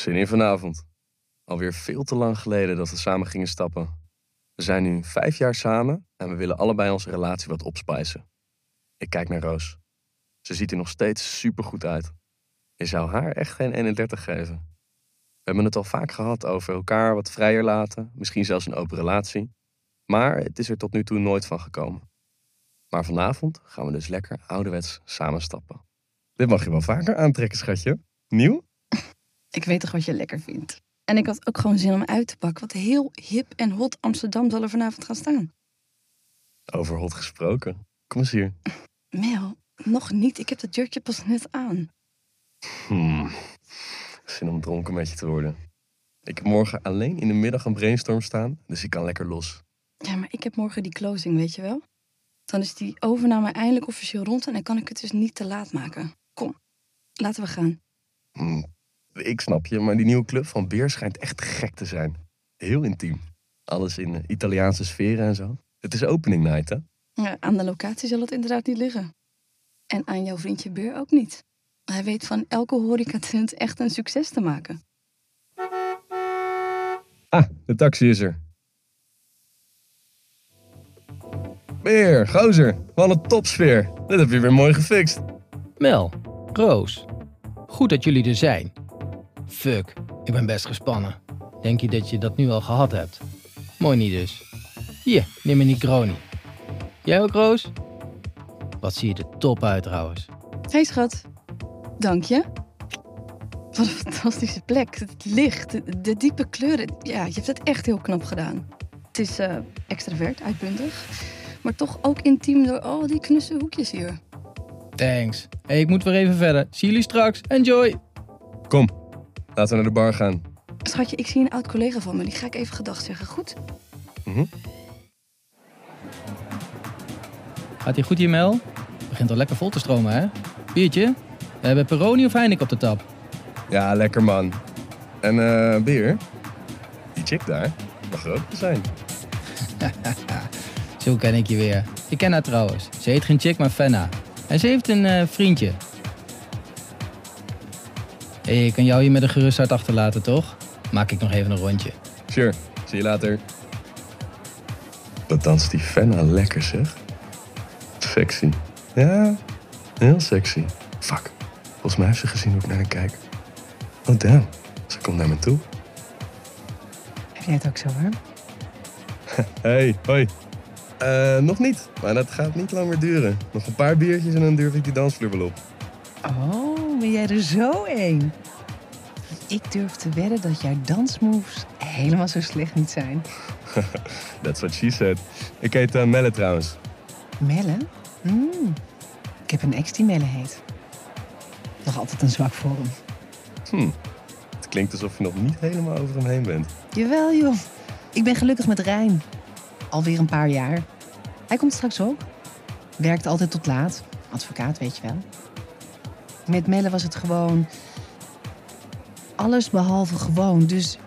Zin in vanavond. Alweer veel te lang geleden dat we samen gingen stappen. We zijn nu vijf jaar samen en we willen allebei onze relatie wat opspijzen. Ik kijk naar Roos. Ze ziet er nog steeds supergoed uit. Je zou haar echt geen 31 geven. We hebben het al vaak gehad over elkaar wat vrijer laten, misschien zelfs een open relatie. Maar het is er tot nu toe nooit van gekomen. Maar vanavond gaan we dus lekker ouderwets samen stappen. Dit mag je wel vaker aantrekken, schatje. Nieuw? Ik weet toch wat je lekker vindt. En ik had ook gewoon zin om uit te pakken. Wat heel hip en hot Amsterdam zal er vanavond gaan staan. Over hot gesproken. Kom eens hier. Mel, nog niet. Ik heb dat jurkje pas net aan. Hmm. Zin om dronken met je te worden. Ik heb morgen alleen in de middag een brainstorm staan, dus ik kan lekker los. Ja, maar ik heb morgen die closing, weet je wel? Dan is die overname eindelijk officieel rond en dan kan ik het dus niet te laat maken. Kom, laten we gaan. Hmm. Ik snap je, maar die nieuwe club van Beer schijnt echt gek te zijn. Heel intiem. Alles in eh, Italiaanse sferen en zo. Het is opening night, hè? Ja, aan de locatie zal het inderdaad niet liggen. En aan jouw vriendje Beer ook niet. Hij weet van elke horecatent echt een succes te maken. Ah, de taxi is er. Beer, gozer, wat een topsfeer. Dit heb je weer mooi gefixt. Mel, Roos, goed dat jullie er zijn. Fuck, ik ben best gespannen. Denk je dat je dat nu al gehad hebt? Mooi niet dus. Hier, neem een Negroni. Jij ook, Roos? Wat zie je er top uit trouwens. Hey schat, dank je. Wat een fantastische plek. Het licht, de, de diepe kleuren. Ja, je hebt het echt heel knap gedaan. Het is eh extravert, uitbundig. Maar toch ook intiem door al die knusse hoekjes hier. Thanks. Hey, ik moet weer even verder. Zie jullie straks. Enjoy. Kom, laten we naar de bar gaan. Schatje, ik zie een oud collega van me. Die ga ik even gedag zeggen. Goed? Gaat ie goed hier, Mel? Begint al lekker vol te stromen, hè? Biertje? We hebben Peroni of Heineken op de tap. Ja, lekker man. En eh Beer, die chick daar, mag er ook zijn. Zo ken ik je weer. Ik ken haar trouwens. Ze heet geen chick, maar Fenna. En ze heeft een eh, vriendje. Hé, hey, ik kan jou hier met een gerust hart achterlaten, toch? Maak ik nog even een rondje. Sure, zie je later. Wat danst die Fenna lekker zeg. Sexy. Ja, heel sexy. Fuck, volgens mij heeft ze gezien hoe ik naar haar kijk. Oh damn, ze komt naar me toe. Heb jij het ook zo warm? Hey, hoi. Eh, nog niet, maar dat gaat niet lang meer duren. Nog een paar biertjes en dan durf ik die dansvloer wel op. Oh, ben jij er zo een? Ik durf te wedden dat jouw dansmoves helemaal zo slecht niet zijn. That's what she said. Ik heet uh, Melle trouwens. Melle? Mm. Ik heb een ex die Melle heet. Nog altijd een zwak voor hem. Hm. Het klinkt alsof je nog niet helemaal over hem heen bent. Jawel, joh. Ik ben gelukkig met Rijn. Alweer een paar jaar. Hij komt straks ook. Werkt altijd tot laat. Advocaat, weet je wel. Met Melle was het gewoon... Alles behalve gewoon. Dus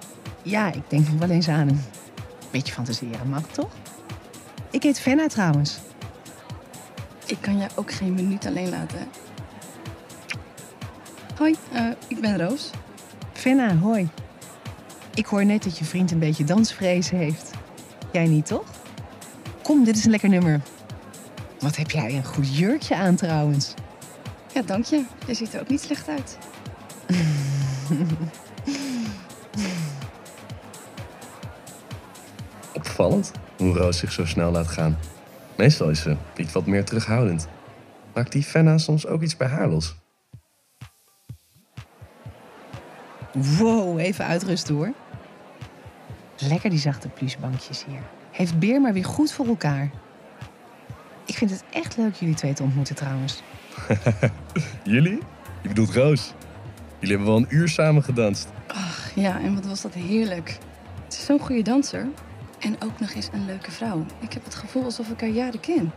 ja, ik denk nog wel eens aan hem. Beetje fantaseren mag, toch? Ik heet Fenna trouwens. Ik kan je ook geen minuut alleen laten. hè? Hoi, eh, ik ben Roos. Fenna, hoi. Ik hoor net dat je vriend een beetje dansvrees heeft. Jij niet, toch? Kom, dit is een lekker nummer. Wat heb jij een goed jurkje aan trouwens. Ja, dank je. Je ziet er ook niet slecht uit. Opvallend hoe Roos zich zo snel laat gaan. Meestal is ze iets wat meer terughoudend. Maakt die Fenna soms ook iets bij haar los? Wow, even uitrusten hoor. Lekker die zachte plushbankjes hier. Heeft Beer maar weer goed voor elkaar. Ik vind het echt leuk jullie twee te ontmoeten trouwens. Jullie? Je bedoelt Roos. Jullie hebben wel een uur samen gedanst. Ach ja, en wat was dat heerlijk. Het is zo'n goede danser. En ook nog eens een leuke vrouw. Ik heb het gevoel alsof ik haar jaren ken.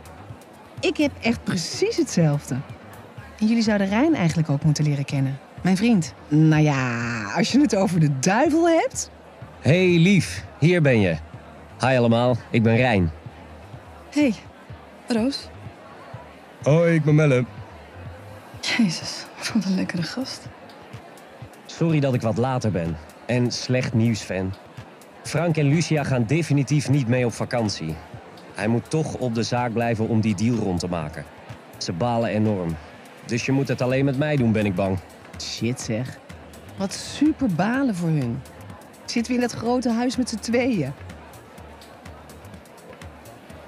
Ik heb echt precies hetzelfde. En jullie zouden Rijn eigenlijk ook moeten leren kennen. Mijn vriend. Nou ja, als je het over de duivel hebt. Hey lief, hier ben je. Hi allemaal, ik ben Rijn. hey, Roos. Hoi, ik ben Melle. Jezus, wat een lekkere gast. Sorry dat ik wat later ben. En slecht nieuws, fan. Frank en Lucia gaan definitief niet mee op vakantie. Hij moet toch op de zaak blijven om die deal rond te maken. Ze balen enorm. Dus je moet het alleen met mij doen, ben ik bang. Shit zeg. Wat super balen voor hun. Zitten we in dat grote huis met z'n tweeën?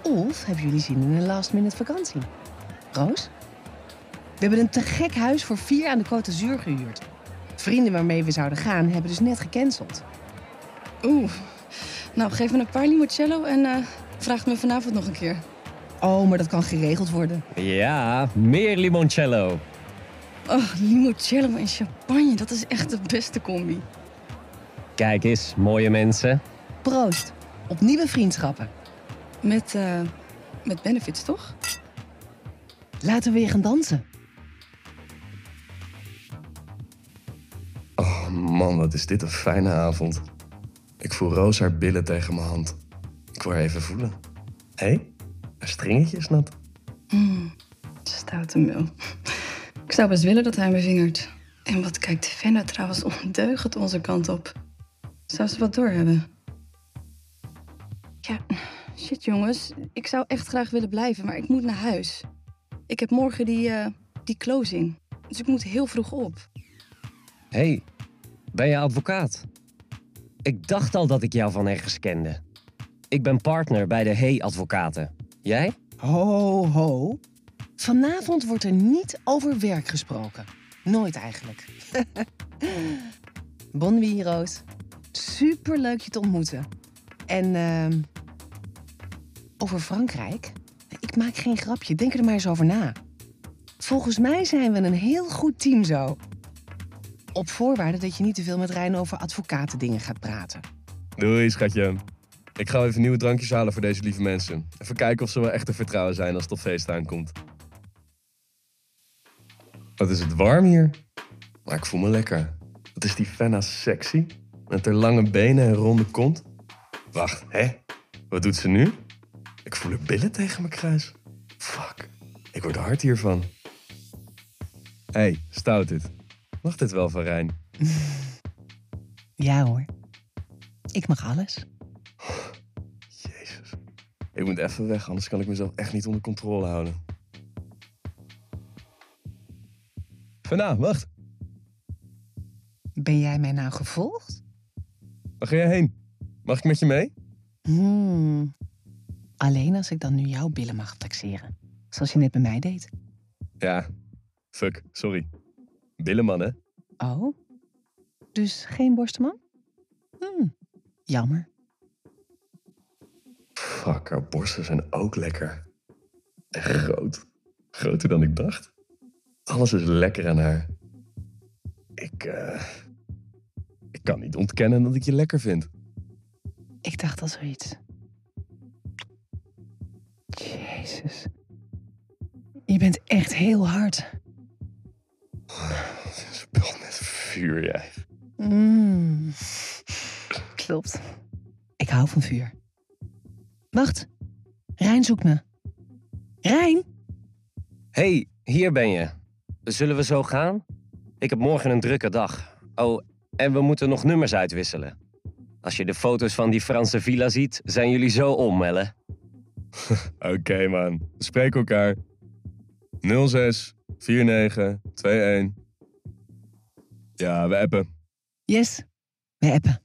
Of hebben jullie zin in een last minute vakantie? Roos? We hebben een te gek huis voor vier aan de Côte d'Azur gehuurd. Vrienden waarmee we zouden gaan hebben dus net gecanceld. Oeh. Nou, geef me een paar limoncello en eh, vraag me vanavond nog een keer. Oh, maar dat kan geregeld worden. Ja, meer limoncello. Oh, limoncello en champagne, dat is echt de beste combi. Kijk eens, mooie mensen. Proost. Op nieuwe vriendschappen. Met, eh, met benefits, toch? Laten we weer gaan dansen. Man, wat is dit een fijne avond. Ik voel Roos haar billen tegen mijn hand. Ik wil haar even voelen. Hé, hey, haar stringetje is nat. Mm, stoute mul. Ik zou best willen dat hij me vingert. En wat kijkt Fenna trouwens ondeugend onze kant op. Zou ze wat doorhebben? Ja, shit jongens. Ik zou echt graag willen blijven, maar ik moet naar huis. Ik heb morgen die, eh, die closing. Dus ik moet heel vroeg op. Hé, hey, ben je advocaat? Ik dacht al dat ik jou van ergens kende. Ik ben partner bij de Hey Advocaten. Jij? Ho, ho. Vanavond wordt er niet over werk gesproken. Nooit eigenlijk. bon nuit, Roos. Super leuk je te ontmoeten. En ehm, over Frankrijk? Ik maak geen grapje, denk er maar eens over na. Volgens mij zijn we een heel goed team zo. Op voorwaarde dat je niet te veel met Rijn over advocatendingen gaat praten. Doei, schatje. Ik ga even nieuwe drankjes halen voor deze lieve mensen. Even kijken of ze wel echt te vertrouwen zijn als het op feest aankomt. Wat is het warm hier? Maar ik voel me lekker. Wat is die Fenna sexy? Met haar lange benen en ronde kont. Wacht, hè? Wat doet ze nu? Ik voel haar billen tegen mijn kruis. Fuck, ik word hard hiervan. Hé, hey, stout dit. Mag dit wel van Rijn? Ja hoor. Ik mag alles. Jezus. Ik moet even weg, anders kan ik mezelf echt niet onder controle houden. Fenna, wacht. Ben jij mij nou gevolgd? Waar ga jij heen? Mag ik met je mee? Hmm. Alleen als ik dan nu jouw billen mag taxeren. Zoals je net bij mij deed. Ja. Fuck, sorry. Hè? Oh? Dus geen borstenman? Hmm. Jammer. Fuck, haar borsten zijn ook lekker. En groot. Groter dan ik dacht. Alles is lekker aan haar. Ik, eh... Ik kan niet ontkennen dat ik je lekker vind. Ik dacht al zoiets. Jezus. Je bent echt heel hard. Speelt met vuur, jij. Mm. Klopt. Ik hou van vuur. Wacht. Rijn zoekt me. Rijn? hey, hier ben je. Zullen we zo gaan? Ik heb morgen een drukke dag. Oh, en we moeten nog nummers uitwisselen. Als je de foto's van die Franse villa ziet, zijn jullie zo om, Melle. Oké, man. We spreken elkaar. 06 49 21. Ja, we appen. Yes. We appen.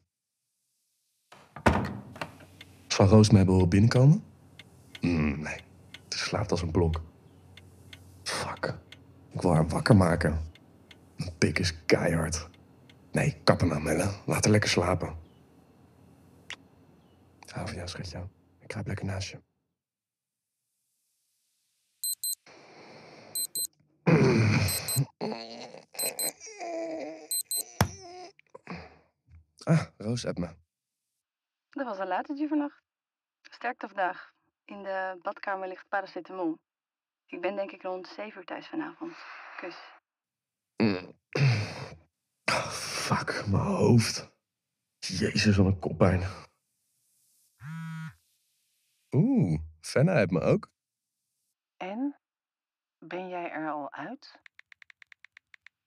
Zal Roos mij horen binnenkomen? Mm, nee, ze slaapt als een blok. Fuck. Ik wil haar wakker maken. Mijn pik is keihard. Nee, kappen nou, Melle. Laat haar lekker slapen. Hou van jou, schatje. Ik kruip lekker naast je. Ah, Roos, app me. Dat was een latertje vannacht. Sterkte vandaag. In de badkamer ligt paracetamol. Ik ben denk ik rond 7 uur thuis vanavond. Kus. Mm. Ah, fuck, mijn hoofd. Jezus, wat een koppijn. Oeh, Fenna heeft me ook. En? Ben jij er al uit?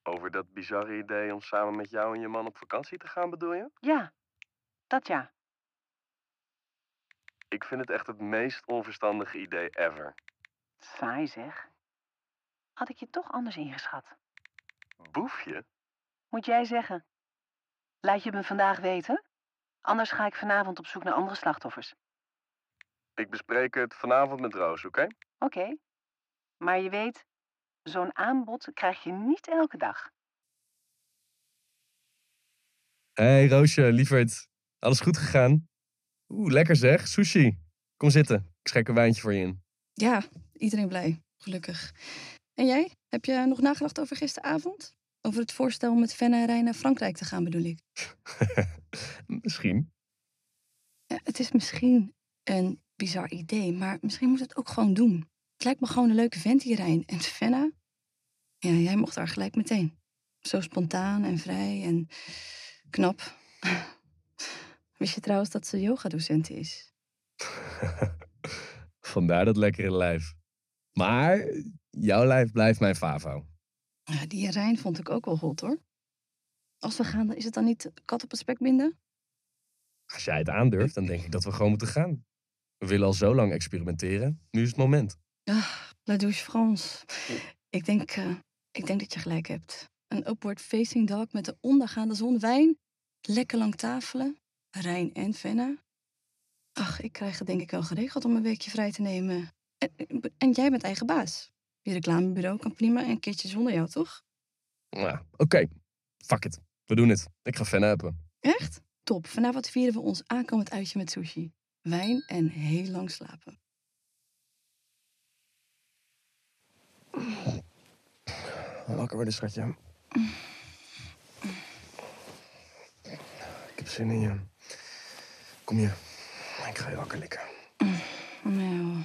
Over dat bizarre idee om samen met jou en je man op vakantie te gaan, bedoel je? Ja, dat ja. Ik vind het echt het meest onverstandige idee ever. Saai zeg. Had ik je toch anders ingeschat. Boefje? Moet jij zeggen. Laat je me vandaag weten? Anders ga ik vanavond op zoek naar andere slachtoffers. Ik bespreek het vanavond met Roos, oké? Oké. Maar je weet, zo'n aanbod krijg je niet elke dag. Hey Roosje, lieverd. Alles goed gegaan? Oeh, lekker zeg. Sushi. Kom zitten. Ik schenk een wijntje voor je in. Ja, iedereen blij. Gelukkig. En jij? Heb je nog nagedacht over gisteravond? Over het voorstel om met Fenne en Rijn naar Frankrijk te gaan, bedoel ik. Misschien. Ja, het is misschien een bizar idee, maar misschien moet het ook gewoon doen. Het lijkt me gewoon een leuke vent hier, Rijn. En Fenna? Ja, jij mocht daar gelijk meteen. Zo spontaan en vrij en knap. Wist je trouwens dat ze yogadocent is? Vandaar dat lekkere lijf. Maar jouw lijf blijft mijn favo. Ja, die Rijn vond ik ook wel hot, hoor. Als we gaan, is het dan niet kat op het spek binden? Als jij het aandurft, dan denk ik dat we gewoon moeten gaan. We willen al zo lang experimenteren. Nu is het moment. Ah, la douche France. Ik denk, eh, ik denk dat je gelijk hebt. Een upward facing dak met de ondergaande zon, wijn, lekker lang tafelen, Rijn en Venna. Ach, ik krijg het denk ik wel geregeld om een weekje vrij te nemen. En, en jij bent eigen baas. Je reclamebureau kan prima een keertje zonder jou, toch? Nou, oké. Fuck it. We doen het. Ik ga fan helpen. Echt? Top. Vanavond vieren we ons aankomend uitje met sushi. Wijn en heel lang slapen. Wakker worden, schatje. Ik heb zin in je. Kom je. Ik ga je wakker likken. Nou,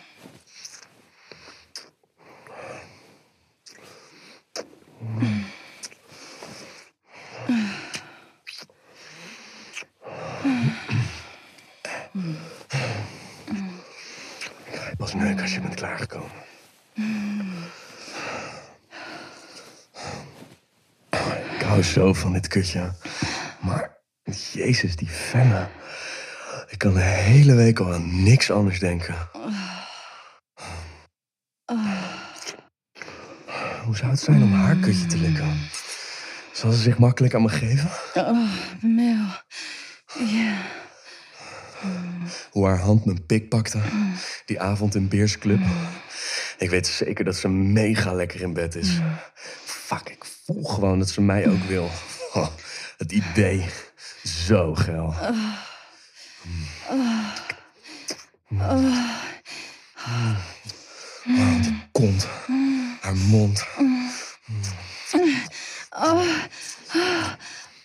Ik ga je pas neuken als je bent klaargekomen. Hou zo van dit kutje. Maar, jezus, die fenne. Ik kan de hele week al aan niks anders denken. Hoe zou het zijn om haar kutje te likken? Zal ze zich makkelijk aan me geven? oh, Mel. Ja. Hoe haar hand mijn pik pakte. Die avond in Beers Club. Ik weet zeker dat ze mega lekker in bed is. Fuck, ik voel gewoon dat ze mij ook wil. Oh, het idee. Zo geil. Oh, die kont. Haar mond.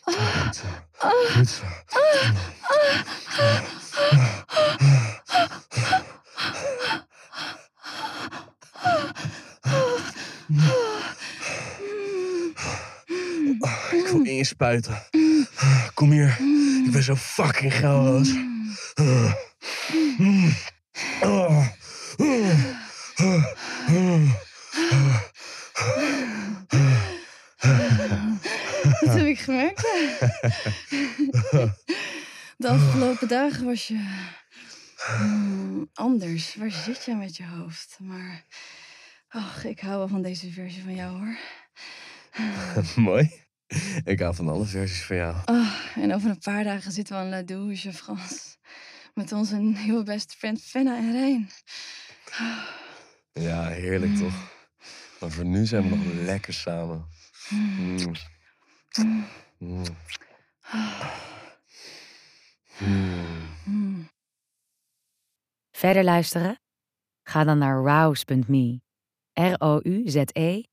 Goed zo. Goed zo. Oh, ik wil in je spuiten. Kom hier. Ik ben zo fucking geil, Roos. Oh. Dat heb ik gemerkt. De afgelopen dagen was je hmm, anders. Waar zit je met je hoofd? Maar ach, ik hou wel van deze versie van jou hoor. Mooi. Ik hou van alle versies van jou. Ah, en over een paar dagen zitten we aan La Douche, Frans. Met onze nieuwe beste friend Fenna en Rijn. Ja, heerlijk toch? Maar voor nu zijn we nog lekker samen. Mm. Mm. Mm. Verder luisteren? Ga dan naar rouse.me. R-O-U-Z-E.me.